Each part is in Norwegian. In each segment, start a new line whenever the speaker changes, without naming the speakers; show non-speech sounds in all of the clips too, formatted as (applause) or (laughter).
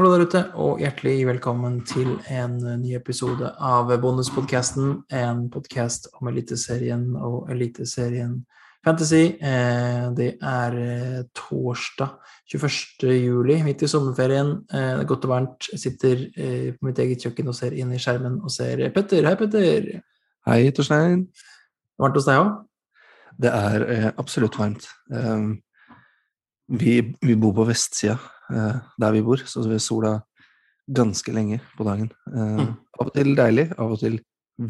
Hallo der ute, og hjertelig velkommen til en ny episode av Bonuspodkasten. En podkast om Eliteserien og Eliteserien Fantasy. Eh, det er eh, torsdag 21. juli, midt i sommerferien. Eh, det er godt og varmt. Jeg sitter på mitt eget kjøkken og ser inn i skjermen og ser Petter. Hei, Petter.
Hei, Torstein.
Varmt hos deg òg?
Det er absolutt varmt. Vi, vi bor på vestsida Eh, der vi bor, så vi sola ganske lenge på dagen. Eh, mm. Av og til deilig, av og til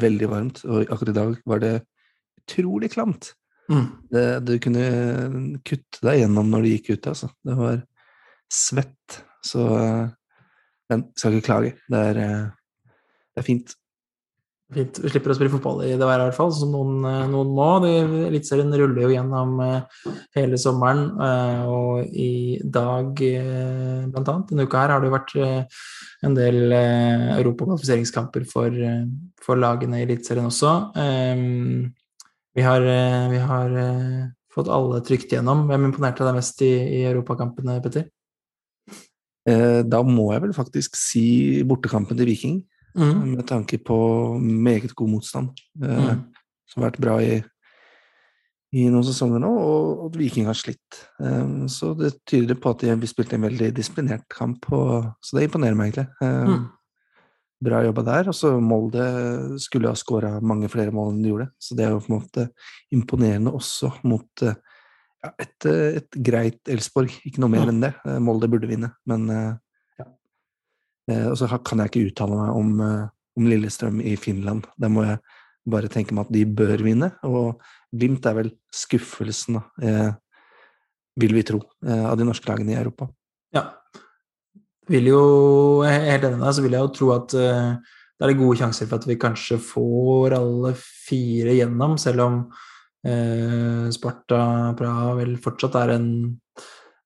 veldig varmt. Og akkurat i dag var det utrolig klamt. Mm. Det, du kunne kutte deg gjennom når du gikk ute, altså. Det var svett. Så eh, Men skal ikke klage. Det er, det er fint.
Fint. Vi slipper å spille fotball i det været, i hvert fall, som noen, eh, noen må. Eliteserien ruller jo gjennom eh, hele sommeren, eh, og i dag, blant annet, denne uka her, har det jo vært en del europakvalifiseringskamper for, for lagene i Eliteserien også. Vi har, vi har fått alle trygt gjennom. Hvem imponerte deg mest i, i europakampene, Petter?
Da må jeg vel faktisk si bortekampen til Viking. Mm. Med tanke på meget god motstand, eh, mm. som har vært bra i, i noen sesonger nå, og at Viking har slitt. Eh, så det tyder på at vi spilte en veldig disiplinert kamp, og, så det imponerer meg egentlig. Eh, mm. Bra jobba der. Og så Molde skulle ha skåra mange flere mål enn de gjorde, så det er jo på en måte imponerende også mot ja, et, et, greit Elsborg. Ikke noe mer enn det. Molde burde vinne, men Eh, og så kan jeg ikke uttale meg om, eh, om, Lillestrøm i Finland. Der må jeg bare tenke meg at de bør vinne. Og Glimt er vel skuffelsen, eh, vil vi tro, eh, av de norske lagene i Europa.
Ja. Vil jo, helt enig med deg, så vil jeg jo tro at eh, det er gode sjanser for at vi kanskje får alle fire gjennom, selv om uh, Sparta Praha vel fortsatt er en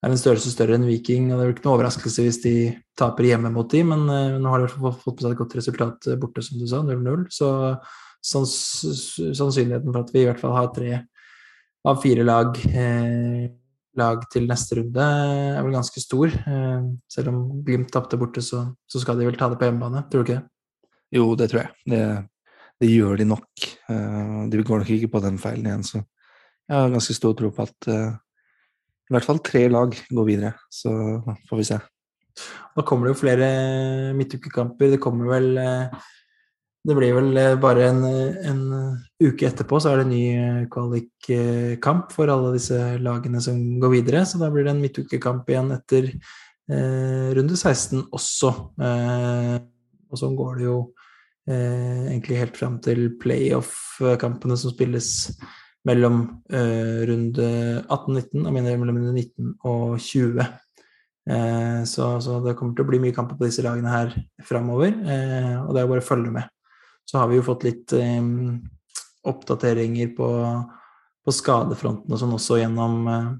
er en størrelse større enn Viking. og Det er jo ikke noe overraskelse hvis de taper hjemme mot de, men uh, nå har de fått på seg et godt resultat eh, borte, som du sa, 0-0. Så sanns sannsynligheten for at vi i hvert fall har tre av fire lag, eh, lag til neste runde, er vel ganske stor. Eh, selv om Glimt tapte borte, så, så, skal de vel ta det på hjemmebane, tror du ikke det?
Jo, det tror jeg. Det, det gjør de nok. Uh, de går nok ikke på den feilen igjen, så jeg har ganske stor tro på at uh, i hvert fall tre lag går videre, så får vi se.
Da kommer det jo flere midtukekamper. Det kommer vel eh, Det blir vel eh, bare en, en uke etterpå, så er det en ny eh, kvalikkamp for alle disse lagene som går videre. Så da blir det en midtukekamp igjen etter eh, runde 16 også. Eh, og sånn går det jo eh, egentlig helt fram til playoff-kampene som spilles mellom eh, runde 18-19 og mellom runde 19 og 20. Eh, så, så, det kommer til å bli mye kamper på disse lagene her framover, eh, og det er bare å følge med. Så har vi jo fått litt eh, oppdateringer på, på, skadefronten og sånn også gjennom, eh,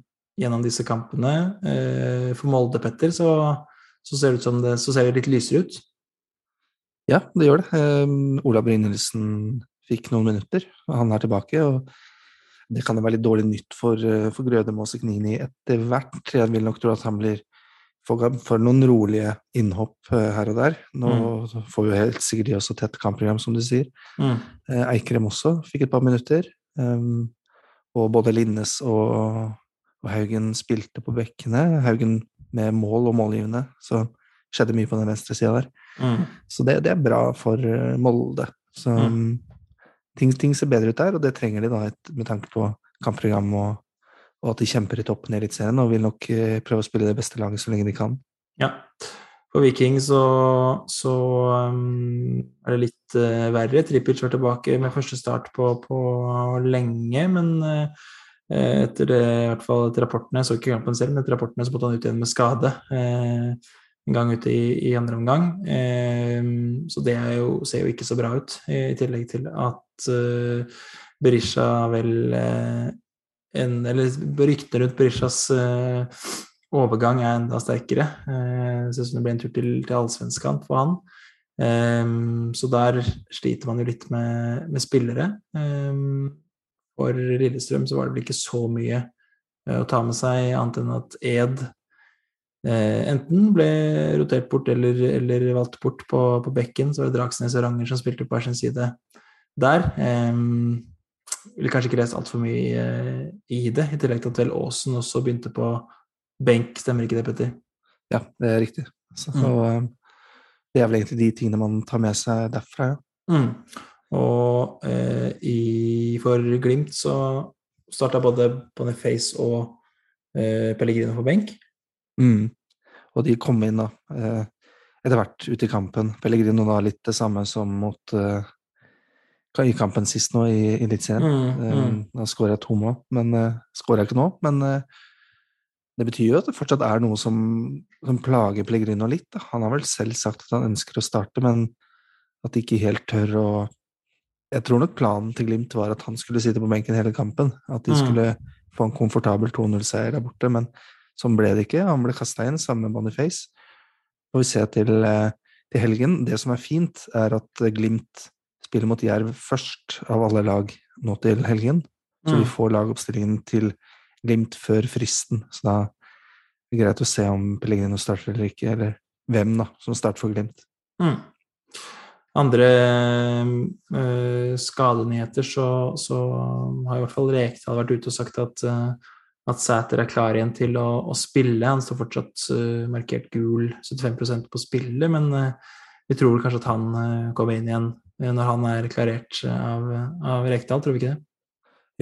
gjennom disse kampene. Eh, for Molde, Petter, så, så, ser det ut som det, så ser det litt lysere ut.
Ja, det gjør det. Um, Ola Brynildsen fikk noen minutter, og han er tilbake. og det kan jo være litt dårlig nytt for, eh, for Grødemås og Knini etter hvert. Jeg vil nok tro at han blir for noen rolige innhopp eh, her og der. Nå mm. får jo helt sikkert de også tett kampprogram, som du sier. Mm. Eh, Eikrem også fikk et par minutter. Um, og både Linnes og, og, Haugen spilte på bekkene. Haugen med mål og målgivende, så skjedde mye på den venstre sida der. Mm. Så det, det, er bra for Molde. Så um, ting, ting, ser bedre ut der, og det trenger de da med tanke på kampprogram og, og at de kjemper i toppen i Eliteserien og vil nok eh, prøve å spille det beste laget så lenge de kan.
Ja. For Viking så, så um, er det litt uh, verre. Trippic var tilbake med første start på, på lenge, men uh, etter det, i hvert fall etter rapportene, jeg så ikke kampen selv, men etter rapportene så måtte han ut igjen med skade. Uh, en gang ute i, i andre omgang. Eh, så det jo, ser jo ikke så bra ut, i, i tillegg til at eh, Berisha vel eh, en, Eller ryktene rundt Berishas eh, overgang er enda sterkere. Eh, Ser ut som det blir en tur til, til allsvenskan for han. Um, så der sliter man jo litt med, med spillere. Um, for Lillestrøm så var det vel ikke så mye uh, å ta med seg, annet enn at Ed eh, enten ble rotert bort eller, eller valgt bort på, på, bekken. Så var det Dragsnes og Ranger som spilte på hver sin side der. Eh, ville kanskje ikke lest altfor mye eh, i det, i tillegg til at vel Aasen også begynte på benk, stemmer ikke det, Petter?
Ja, det er riktig. Så, mm. og, eh, det er vel egentlig de tingene man tar med seg derfra, ja.
Mm. Og eh, i, for Glimt så starta både Boniface og eh, Pellegrino på benk.
Mm. Og de kom inn da, eh, etter hvert ut i kampen. Pellegrino da litt det samme som mot eh, i kampen sist nå i Eliteserien. Mm, mm. Eh, da skåra jeg to mål, men uh, skåra ikke nå. Men det betyr jo at det fortsatt er noe som, som plager Pellegrino litt. Da. Han har vel selv sagt at han ønsker å starte, men at de ikke helt tør å Jeg tror nok planen til Glimt var at han skulle sitte på benken hele kampen. At de mm. skulle få en komfortabel 2-0-seier der borte, men sånn ble det ikke. Han ble kasta inn sammen med Boniface. Og vi ser til, til helgen. Det som er fint, er at Glimt spiller mot Jerv først av alle lag nå til helgen. Så mm. vi får lagoppstillingen til Glimt før fristen. Så da er det greit å se om Pellegrino starter eller ikke, eller hvem da, som starter for Glimt.
Mm. Andre øh, skadenyheter, så, så, har i hvert fall Rekdal vært ute og sagt at, øh, at Sæter er klar igjen til å, å spille. Han står fortsatt uh, markert gul, 75% på spillet, men vi tror kanskje at han kommer inn igjen når han er klarert av, av Rekdal, tror vi ikke det?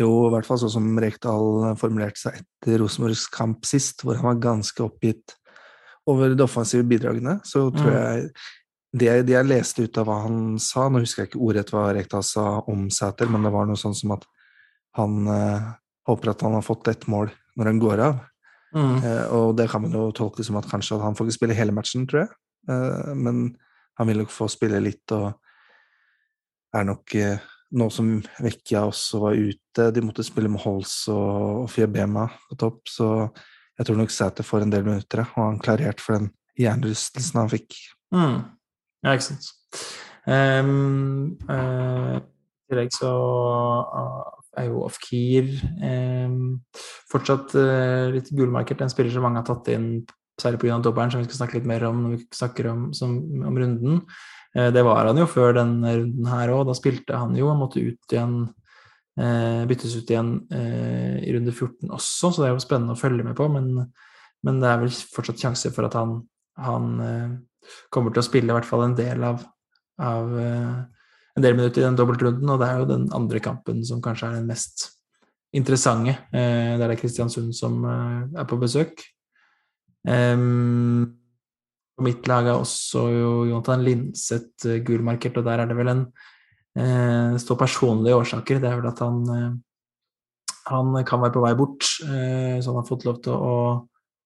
Jo, i hvert fall sånn som Rekdal formulerte seg etter Rosenborgs kamp sist, hvor han var ganske oppgitt over de offensive bidragene, så tror mm. jeg det, det, jeg leste ut av hva han sa Nå husker jeg ikke ordrett hva Rekdal sa om Sæter, men det var noe sånn som at han håper at han har fått ett mål når han går av. Mm. Eh, og det kan man jo tolke som at kanskje at han får ikke spille hele matchen, tror jeg. Eh, men han vil nok få spille litt, og er nok eh, nå som Vecchia også var ute, de måtte spille med Holz og, og Fiabema på topp, så jeg tror nok Sæter får en del minutter, og han klarert for den hjernerystelsen han fikk.
Mm. Ja, ikke sant. Um, uh, I tillegg så uh, er jo Ofkir eh, fortsatt eh, litt gullmarkert. En spiller som mange har tatt inn, særlig pga. dobbelen, som vi skal snakke litt mer om når vi snakker om, som, om runden. Eh, det var han jo før denne runden her òg. Da spilte han jo. og måtte ut igjen, eh, byttes ut igjen eh, i runde 14 også, så det er jo spennende å følge med på. Men, men det er vel fortsatt sjanse for at han, han kommer til å spille i hvert fall en del av, av en del minutter i den dobbeltrunden, og det er jo den andre kampen som kanskje er den mest interessante, der det er Kristiansund som er på besøk. Um, på mitt lag er også Jonathan Linseth uh, gulmarkert, og der er det vel en eh, står personlige årsaker. Det er vel at han eh, han kan være på vei bort, eh, så han har fått lov til å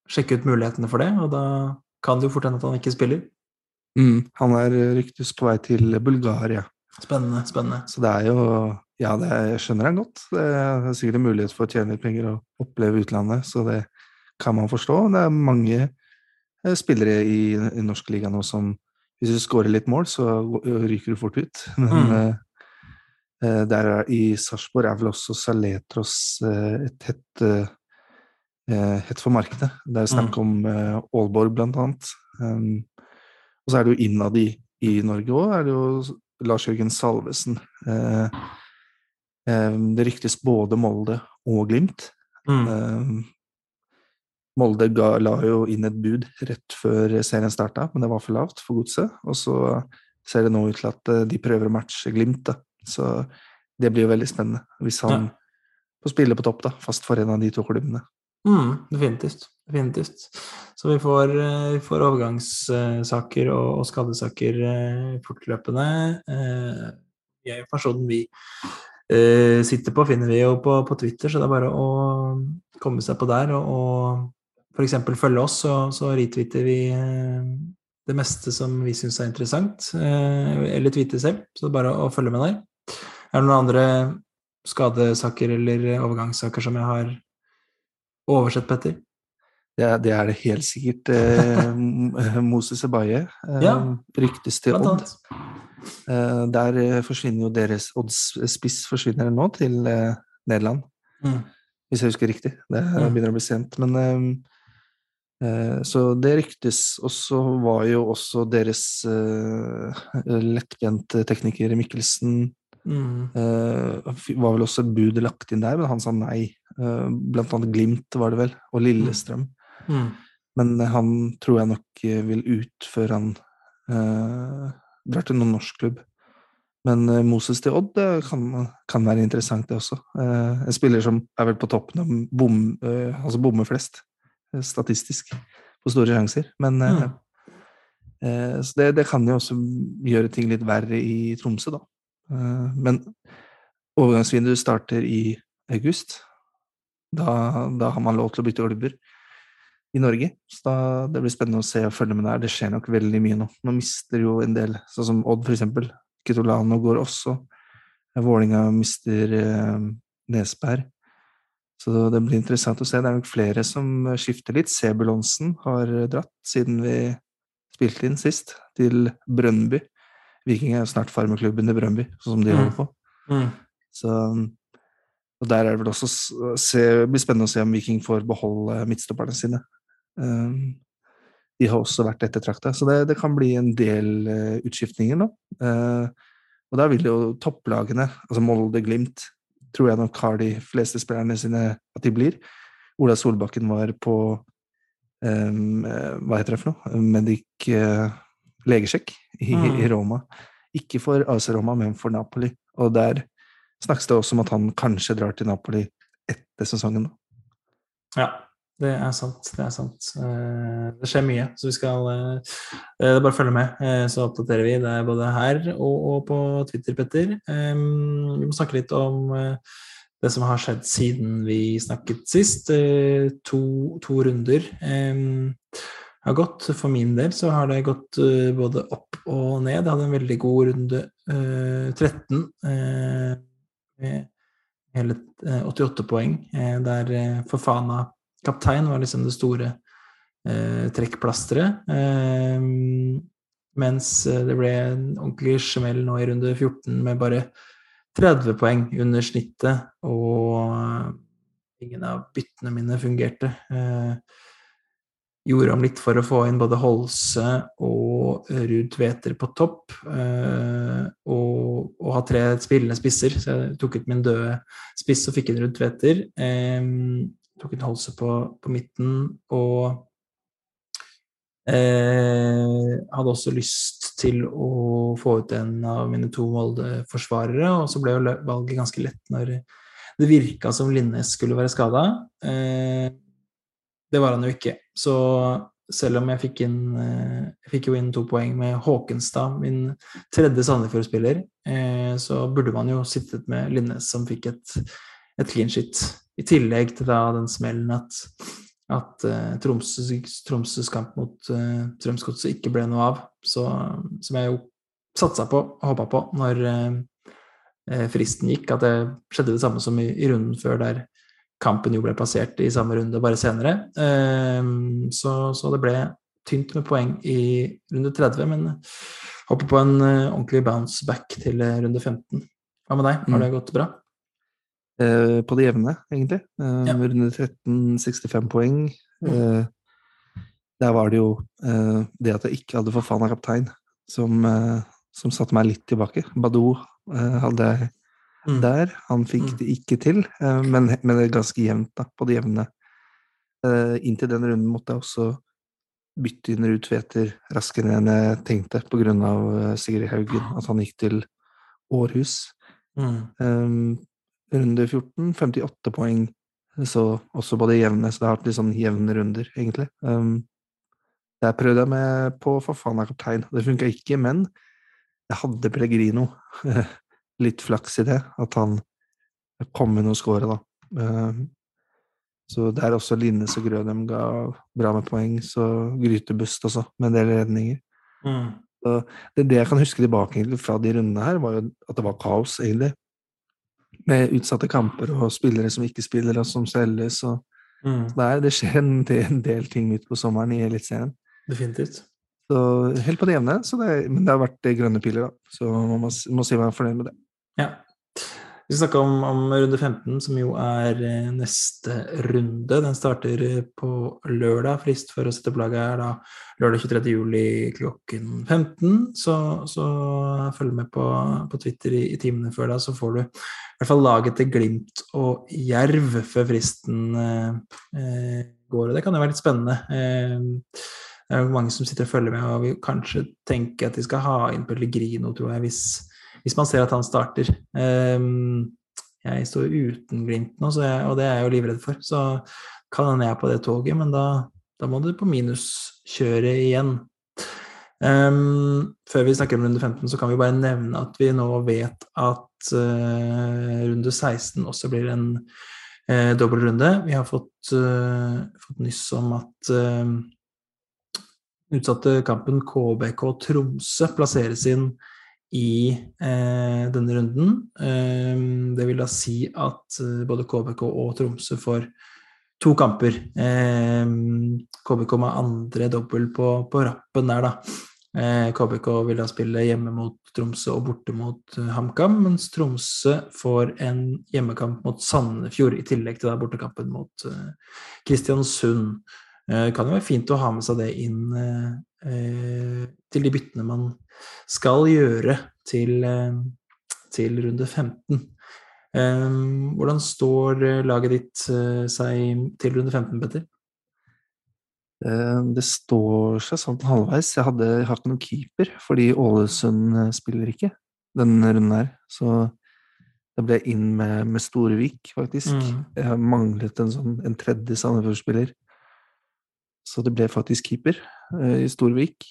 sjekke ut mulighetene for det, og da kan det jo fort hende at han ikke spiller.
Mm, han er ryktes på vei til Bulgaria.
Spennende. spennende.
Så det er jo Ja, det, jeg skjønner han godt. Det er sikkert en mulighet for å tjene litt penger og oppleve utlandet, så det kan man forstå. Det er mange Eh, spillere i, i norsk liga nå som Hvis du skårer litt mål, så ryker du fort ut. (laughs) Men mm. uh, der er, i Sarpsborg er vel også Saletros uh, et hett, uh, hett for markedet. Det er snakk mm. om Aalborg, blant annet. Um, og så er det jo innad i, i Norge òg, er det jo Lars Jørgen Salvesen. Um, det ryktes både Molde og Glimt. Mm. Um, Molde ga, la jo inn et bud rett før serien starta, men det var for lavt for godset. Og så ser det nå ut til at eh, de prøver å matche Glimt, da. Så det blir jo veldig spennende hvis han ja. får spille på topp, da, fast for en av de to klubbene.
Mm, definitivt. definitivt. Så vi får, eh, vi får overgangssaker og, og skadesaker eh, fortløpende. Jeg er personen vi sitter på, finner vi jo på, på, Twitter, så det er bare å komme seg på der og, og f.eks. følge oss, så, så retwitter vi eh, det meste som vi syns er interessant, eh, eller tweeter selv. Så det er bare å følge med der. Er det noen andre skadesaker eller overgangssaker som jeg har oversett, Petter?
Det, det er det helt sikkert. Eh, (laughs) Moses Ebaye eh, ja, ryktes til Odd. Eh, der forsvinner jo deres Odds-spiss forsvinner nå til eh, Nederland. Mm. Hvis jeg husker riktig. Det begynner å bli sent. Men Eh, så det ryktes. Og så var jo også deres lettbente tekniker Mikkelsen mm. uh, Var vel også et bud lagt inn der, men han sa nei. Uh, blant annet Glimt, var det vel, og Lillestrøm. Mm. Mm. Men han tror jeg nok vil ut før han drar til noen norsk klubb. Men Moses til Odd kan, kan, være interessant, det også. en spiller som er vel på toppen av bom, altså bommer flest. Eh, statistisk på store sjanser. Men mm. eh, Så det, det, kan jo også gjøre ting litt verre i Tromsø, da. Eh, men overgangsvinduet starter i august. Da, da, har man lov til å bytte klubber i Norge. Så da, det blir spennende å se og følge med der. Det skjer nok veldig mye nå. Nå mister jo en del, sånn som Odd, eksempel. Kitolano går også. Vålinga mister eh, Nesberg. Så det blir interessant å se. Det er nok flere som skifter litt. Sebulonsen har dratt siden vi spilte inn sist, til Brønnby. Viking er snart farmeklubben i Brøndby, sånn som de holder mm. på. Mm. Så, og der er det vel også se, blir spennende å se om Viking får beholde midtstopperne sine. Um, de har også vært ettertrakta, så det, det, kan bli en del uh, utskiftninger nå. Uh, og da vil jo topplagene, altså Molde, Glimt, tror jeg nok har de fleste spillerne sine at de blir. Ola Solbakken var på um, Hva heter det for noe? Medic uh, legesjekk i, mm. i, Roma. Ikke for AC Roma, men for Napoli. Og der snakkes det også om at han kanskje drar til Napoli etter sesongen.
Ja, det er sant. Det er sant. Eh, det skjer mye, så vi skal det er bare følge med, så oppdaterer vi. Det er både her og, på Twitter, Petter. Vi må snakke litt om det som har skjedd siden vi snakket sist. Eh, to, to runder eh, har gått. For min del så har det gått eh, både opp og ned. Jeg hadde en veldig god runde 13 med hele 88 poeng, der Fofana kaptein var liksom det store trekkplasteret. Mens det ble en ordentlig smell nå i runde 14 med bare 30 poeng under snittet, og eh, ingen av byttene mine fungerte. Eh, gjorde om litt for å få inn både Holse og Ruud Tveter på topp. Eh, og, og, ha tre spillende spisser, så jeg tok ut min døde spiss og fikk inn Ruud Tveter. Tok inn Holse på, på midten og Eh, hadde også lyst til å få ut en av mine to Molde-forsvarere, og så ble jo valget ganske lett når det virka som Linnes skulle være skada. Eh, det var han jo ikke. Så selv om jeg fikk inn eh, Jeg fikk jo inn to poeng med Håkenstad, min tredje Sandefjord-spiller, eh, så burde man jo sittet med Linnes, som fikk et, et clean shit. I tillegg til da den smellen at at Tromsøs, Tromsøs kamp mot uh, Strømsgodset ikke ble noe av. Så, som jeg jo satsa på og håpa på når uh, fristen gikk, at det skjedde det samme som i, i, runden før, der kampen jo ble plassert i samme runde, bare senere. Uh, så, så, det ble tynt med poeng i runde 30, men håper på en ordentlig bounce back til runde 15. Hva med deg, har mm. det gått bra?
Eh, på det jevne, egentlig. Eh, ja. Runde 13, 65 poeng. Mm. Eh, der var det jo eh, det at jeg ikke hadde Fofana kaptein, som, eh, som satte meg litt tilbake. Badou eh, hadde jeg mm. der. Han fikk mm. det ikke til, men, men, det er ganske jevnt, da, på det jevne. inntil den runden måtte jeg også bytte inn Ruud Tveter raskere enn jeg tenkte, på grunn av Sigrid Haugen, at han gikk til Århus. Mm. Um, runde 14, 58 poeng. Så også på det jevne, så det har vært litt sånn jevne runder, egentlig. Um, der prøvde jeg meg på Fafana kaptein. Det funka ikke, men jeg hadde Pellegrino. (laughs) litt flaks i det, at han kom inn og skåra, da. så så der også Linnes og Grødem ga bra med poeng, så Grytebust også, med en del redninger. Mm. det, det jeg kan huske tilbake fra de rundene her, var jo at det var kaos, egentlig med utsatte kamper og spillere som ikke spiller, og som selges. Og mm. det, er, det, skjer en del, en del ting ut på sommeren i Eliteserien.
Definitivt.
Så helt på det jevne. Men det har vært grønne piler, da. Så man må, må si er fornøyd med det.
Ja. Vi skal snakke om, om, runde 15, som jo er eh, neste runde. Den starter eh, på lørdag. Frist for å sette opp laget er da lørdag 23. juli klokken 15. Så, så følg med på, på Twitter i, i, timene før da, så får du i hvert fall laget til Glimt og Jerv før fristen eh, eh, går. Og det kan jo være litt spennende. Eh, det er mange som sitter og følger med og vil kanskje tenke at de skal ha inn Pellegrino, tror jeg, hvis hvis man ser at han starter. Um, jeg står uten Glimt nå, jeg, og det er jeg jo livredd for. Så kan hende jeg er på det toget, men da, da må du på minuskjøret igjen. Um, før vi snakker om runde 15, så kan vi bare nevne at vi nå vet at uh, runde 16 også blir en uh, dobbeltrunde. Vi har fått, uh, fått nyss om at uh, utsatte kampen KBK Tromsø plasseres inn i eh, denne runden. Eh, det vil da si at eh, både KBK og Tromsø får to kamper. Eh, KBK med andre dobbel på, på rappen der, da. Eh, KBK vil da spille hjemme mot Tromsø og borte mot eh, HamKam, mens Tromsø får en hjemmekamp mot Sandefjord i tillegg til da bortekampen mot Kristiansund. Det kan jo være fint å ha med seg det inn til de byttene man skal gjøre til, eh, til runde 15. Eh, hvordan står eh, laget ditt seg til runde 15, Petter?
Det står seg sånn halvveis. Jeg, hadde, hatt noen keeper, fordi Ålesund spiller ikke denne runden her. Så da ble jeg inn med, med Storevik, faktisk. Mm. Jeg manglet en, sånn, en tredje Sandefjord-spiller. Så det ble faktisk keeper i Storvik.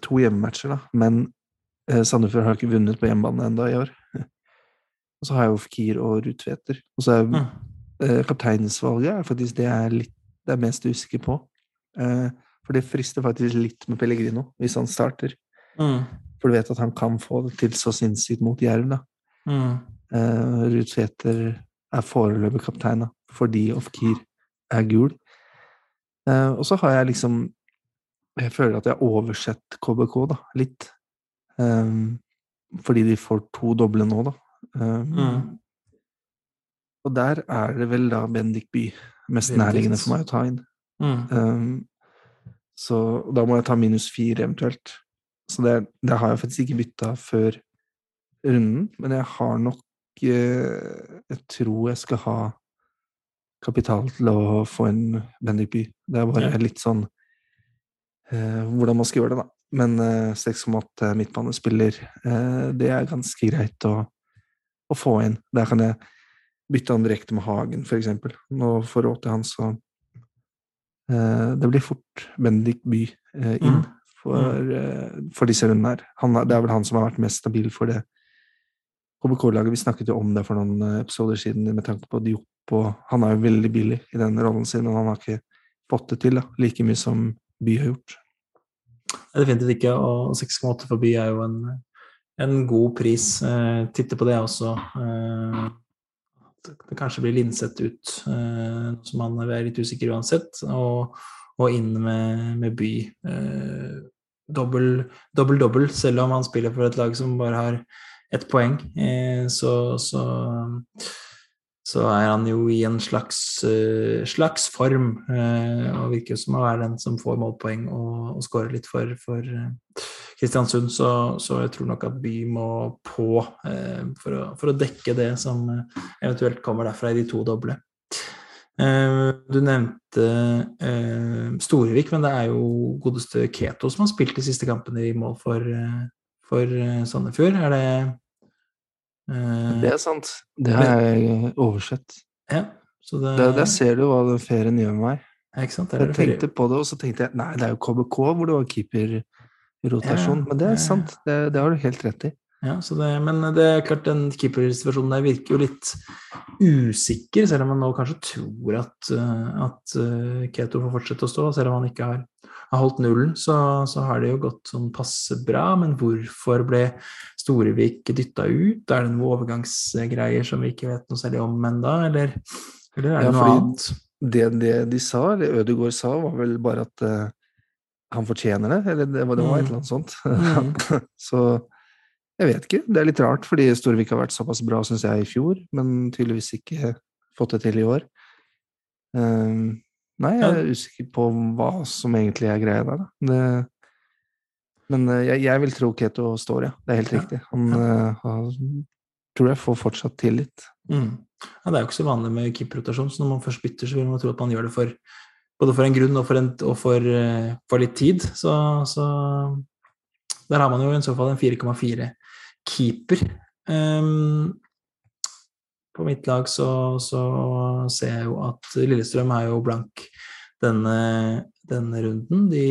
to hjemmematcher, da. Men eh, Sandefjord har ikke vunnet på hjemmebane enda i år. (laughs) Og så har jeg jo Fikir og Ruth Tveter. Og så er mm. eh, kapteinsvalget er faktisk det jeg er litt det er mest usikker på. Eh, for det frister faktisk litt med Pellegrino hvis han starter. Mm. For du vet at han kan få det til så sinnssykt mot Jerv, da. Mm. Eh, Ruud Tveter er foreløpig kaptein, da, fordi Ofkir er gul. Eh, og så har jeg liksom jeg føler at jeg har oversett KBK da, litt. Um, fordi de får to doble nå, da. Um, mm. Og der er det vel da Bendik By mest nærliggende for meg å ta inn. Mm. Um, så da må jeg ta minus fire eventuelt. Så det, det har jeg faktisk ikke bytta før runden, men jeg har nok eh, Jeg tror jeg skal ha kapital til å få en By. Det er bare litt sånn Eh, hvordan man skal gjøre det, da. Men 6,8 eh, midtbanespiller, eh, det er ganske greit å, å, få inn. Der kan jeg bytte han direkte med Hagen, f.eks. Nå får råd til han, så Det blir fort Bendik By inn mm. for, mm. for disse rundene her. Han, det er vel han som har vært mest stabil for det KBK-laget. Vi snakket jo om det for noen episoder siden med tanke på Diop, og han er jo veldig billig i den rollen sin, og han har ikke fått det til da, like mye som By har gjort.
Definitivt ikke, og 6,8 for By er jo en, en god pris. Eh, titter på det også. Eh, det kanskje blir Linseth ut, eh, som han er litt usikker uansett, og, og inn med, med By. Eh, dobbel, dobbel, selv om han spiller for et lag som bare har ett poeng. Eh, så, så så er han jo i en slags, uh, slags form, uh, og virker som å være den som får målpoeng og, og skårer litt for, for uh, Kristiansund. Så, så, jeg tror nok at By må på for å, for, å, dekke det som eventuelt kommer derfra i de to doble. Du nevnte Storevik, men det er jo godeste Keto som har spilt de siste kampene i mål for, for Sandefjord. Er det
det er sant. Det har jeg oversett.
Ja,
det... Der, der, ser du hva den ferien gjør med meg.
jeg
tenkte på det, og så tenkte jeg nei, det er jo KBK hvor det var keeperrotasjon. Ja, men det er sant. Det, det, har du helt rett i.
Ja, det, men det er klart den keepersituasjonen der virker jo litt usikker, selv om man nå kanskje tror at, at eh, Keto får fortsette å stå, selv om han ikke har har holdt nullen, så, så, har det jo gått sånn passe bra. Men hvorfor ble Storevik dytta ut? Er det noen overgangsgreier som vi ikke vet noe særlig om ennå, eller, eller, er det ja, noe annet?
Det, det, de sa, eller Ødegaard sa, var vel bare at uh, han fortjener det, eller det, det var et mm. eller annet sånt. (laughs) Mm. så Jeg vet ikke. Det er litt rart, fordi Storvik har vært såpass bra, syns jeg, i fjor, men tydeligvis ikke fått det til i år. Um, nei, jeg er usikker på hva som egentlig er greia der, da. Det, men uh, jeg, jeg, vil tro Keto står, ja. Det er helt riktig. Han, uh, han, tror jeg får fortsatt tillit.
Mm. Ja, det er jo ikke så vanlig med keeperrotasjon, så når man først bytter, så vil man tro at man gjør det for både for en grunn og for, en, og for, uh, for litt tid. Så, så, der har man jo i så fall en 4,4 keeper. Um, på mitt lag så, så, ser jeg jo at Lillestrøm er jo blank denne, denne runden. De,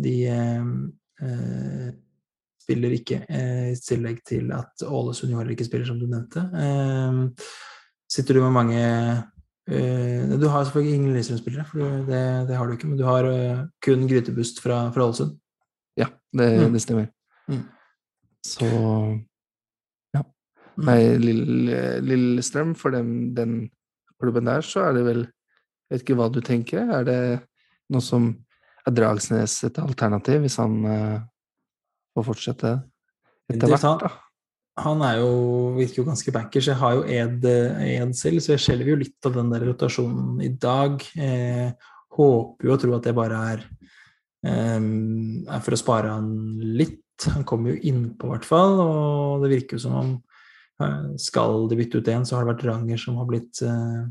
de eh, spiller ikke, eh, i tillegg til at Ålesund jo heller ikke spiller, som du nevnte. Eh, sitter du med mange eh, Du har selvfølgelig ingen Lillestrøm-spillere, for det, det, har du ikke, men du har eh, kun Grytebust fra, fra Ålesund.
Ja, det, mm. det stemmer. Mm. Så. Nei, Lillestrøm, for den, den, klubben der, så er det vel Jeg vet ikke hva du tenker. Er det noe som Er Dragsnes et alternativ, hvis han uh, får fortsette etter hvert, da?
Han er jo, virker jo ganske bankers. Jeg har jo Ed, Ed selv, så jeg skjelver jo litt av den der rotasjonen i dag. Eh, håper jo og tror at det bare er, eh, er for å spare han litt. Han kommer jo innpå, i hvert fall, og det virker jo som om skal de bytte ut én, så har det vært Ranger som har blitt, uh,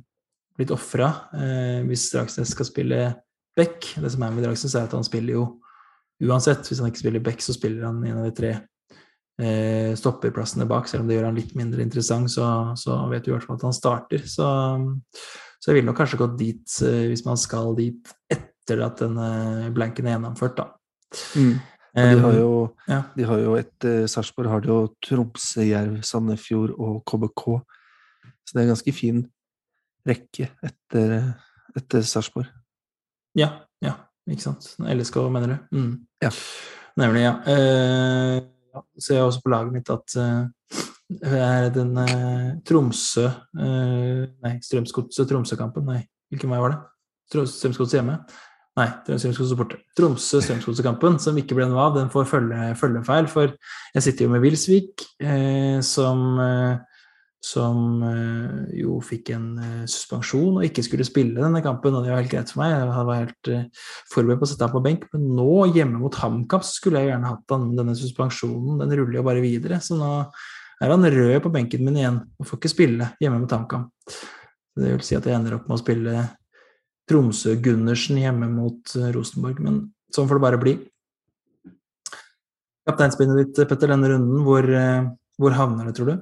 blitt ofra. Uh, hvis Dragsnes skal spille back Det som er med Dragsnes, er at han spiller jo uansett. Hvis han ikke spiller back, så spiller han en av de tre stopperplassene bak. Selv om det gjør han litt mindre interessant, så, så vet du i hvert fall at han starter. Så, så jeg ville nok kanskje gått dit, hvis man skal dit etter at denne blanken er gjennomført, da.
Mm. Og de har jo, ja. de har jo etter uh, Sarpsborg har de jo Tromsø, Jerv, Sandefjord og KBK. Så det er en ganske fin rekke etter, etter Sarpsborg.
Ja, ja, ikke sant. LSK, mener du? Mm.
Ja.
Nemlig, ja. Eh, ja. Så jeg også på laget mitt at eh, er den eh, Tromsø eh, Nei, Strømsgodset-Tromsø-kampen. Nei, hvilken vei var det? Strømsgodset hjemme. Nei, Tromsø-Strømsgodset-kampen, som ikke ble noe av, den får følge, følgefeil. For jeg sitter jo med Wilsvik, eh, som, eh, som eh, jo fikk en eh, suspensjon og ikke skulle spille denne kampen. Og det var helt greit for meg, jeg var helt eh, forberedt på å sette ham på benk. Men nå, hjemme mot HamKam, skulle jeg gjerne hatt han, denne suspensjonen. Den ruller jo bare videre. Så nå er han rød på benken min igjen og får ikke spille hjemme mot HamKam. Det vil si at jeg ender opp med å spille Tromsø-Gundersen hjemme mot eh, Rosenborg. Men sånn får det bare bli. Kapteinspinnet ditt, Petter, denne runden, hvor, eh, hvor havner det, tror du?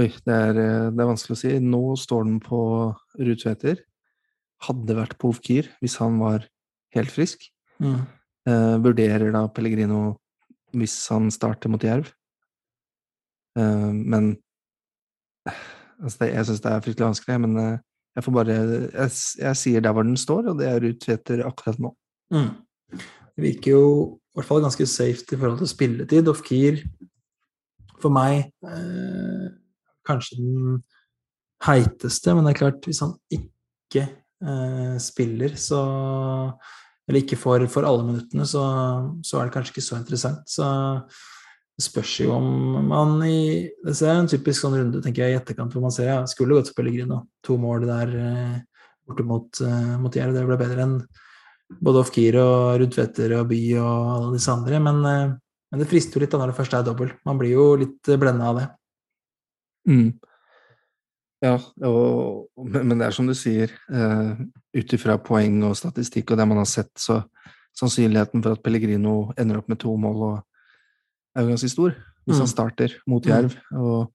Oi, det er, eh, det er, vanskelig å si. Nå står den på Ruud Tveter. Hadde vært på Ofkir hvis han var helt frisk. Mm. Eh, vurderer da Pellegrino hvis han starter mot Jerv. Eh, men altså det, jeg syns det er fryktelig vanskelig. Men eh, jeg får bare jeg, jeg, sier der hvor den står, og det er Ruud akkurat nå.
Mm. Det virker jo i hvert fall ganske safe i forhold til spilletid. Ofkir for meg eh, kanskje den heiteste, men det er klart, hvis han ikke eh, spiller, så Eller ikke får, for alle minuttene, så, så, er det kanskje ikke så interessant. Så det spørs jo om man i Det er en typisk sånn runde tenker jeg, i etterkant hvor man ser ja, skulle gått til Pellegrino. To mål der eh, borte mot, eh, mot Jerv. Det ble bedre enn både Ofkir og Rudtveter og By og alle disse andre. Men, eh, men det frister jo litt da når det første er dobbel. Man blir jo litt blenda av det.
Mm. Ja, og, men det er som du sier, uh, ut ifra poeng og statistikk og det man har sett, så sannsynligheten for at Pellegrino ender opp med to mål og er jo ganske stor hvis han mm. starter mot Jerv. Mm. Og,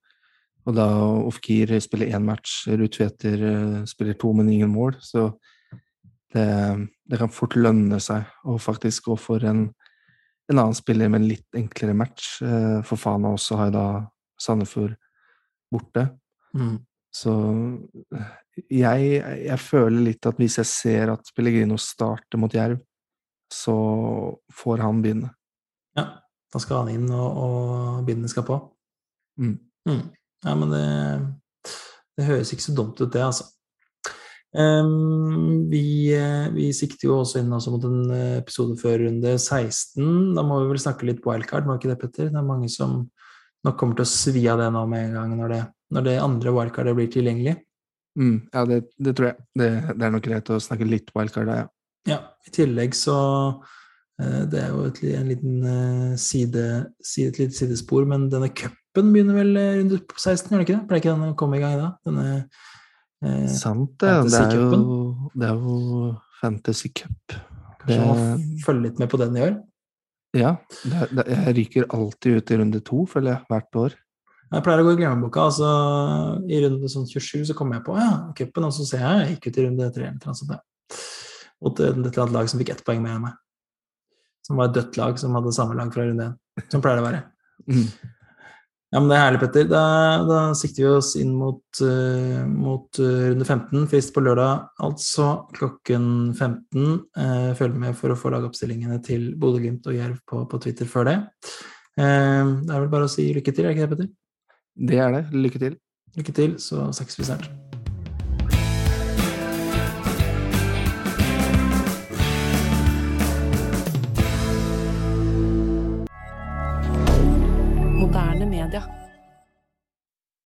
og da Ofkir spiller én match, Rutveter Tveter uh, spiller to, men ingen mål. Så det, det, kan fort lønne seg å faktisk gå for en, en annen spiller med en litt enklere match. Uh, for Fana også har jo da Sandefjord borte. Mm. Så jeg, jeg, føler litt at hvis jeg ser at Pellegrino starter mot Jerv, så får han begynne.
Ja. Da skal han inn, og, og bindene skal på.
Mm.
Mm. Ja, men det, det, høres ikke så dumt ut, det, altså. Um, vi, vi, sikter jo også inn også mot en episode før runde 16. Da må vi vel snakke litt wildcard, må ikke det, Petter? Det er mange som nok kommer til å svi av det nå med en gang når det, når det andre wildcardet blir tilgjengelig.
Mm, ja, det, det, tror jeg. Det, det, er nok greit å snakke litt wildcard, da,
ja. ja. I tillegg så Eh, det er jo et, en liten eh, side, side, et lite sidespor, men denne cupen begynner vel eh, rundt 16, gjør det ikke det? Pleier ikke den å komme i gang da? Denne
eh, Sant, det. Det er, jo, det er jo Fantasy Cup.
Kanskje man må følge litt med på den i år?
Ja. Det, det, jeg ryker alltid ut i runde to, føler jeg, hvert år.
Jeg pleier å gå i glemmeboka. altså I runde sånn 27 så kommer jeg på ja, cupen, og så ser jeg jeg gikk ut i runde 3 eller noe sånt. Mot et eller annet lag som fikk ett poeng enn meg som var et dødt lag som hadde samme lag fra runde én. Som pleier det å være. Mm. Ja, men det er herlig, Petter. Da, da sikter vi oss inn mot, uh, mot uh, runde 15. Frist på lørdag, altså klokken 15. Uh, eh, følg med for å få lagoppstillingene til Bodø-Glimt og Jerv på, på, Twitter før det. det er vel bare å si lykke til, er ikke det, Petter?
Det er det. Lykke til.
Lykke til, så snakkes vi snart.